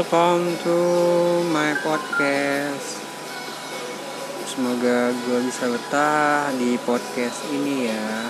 welcome to my podcast. Semoga gue bisa betah di podcast ini ya.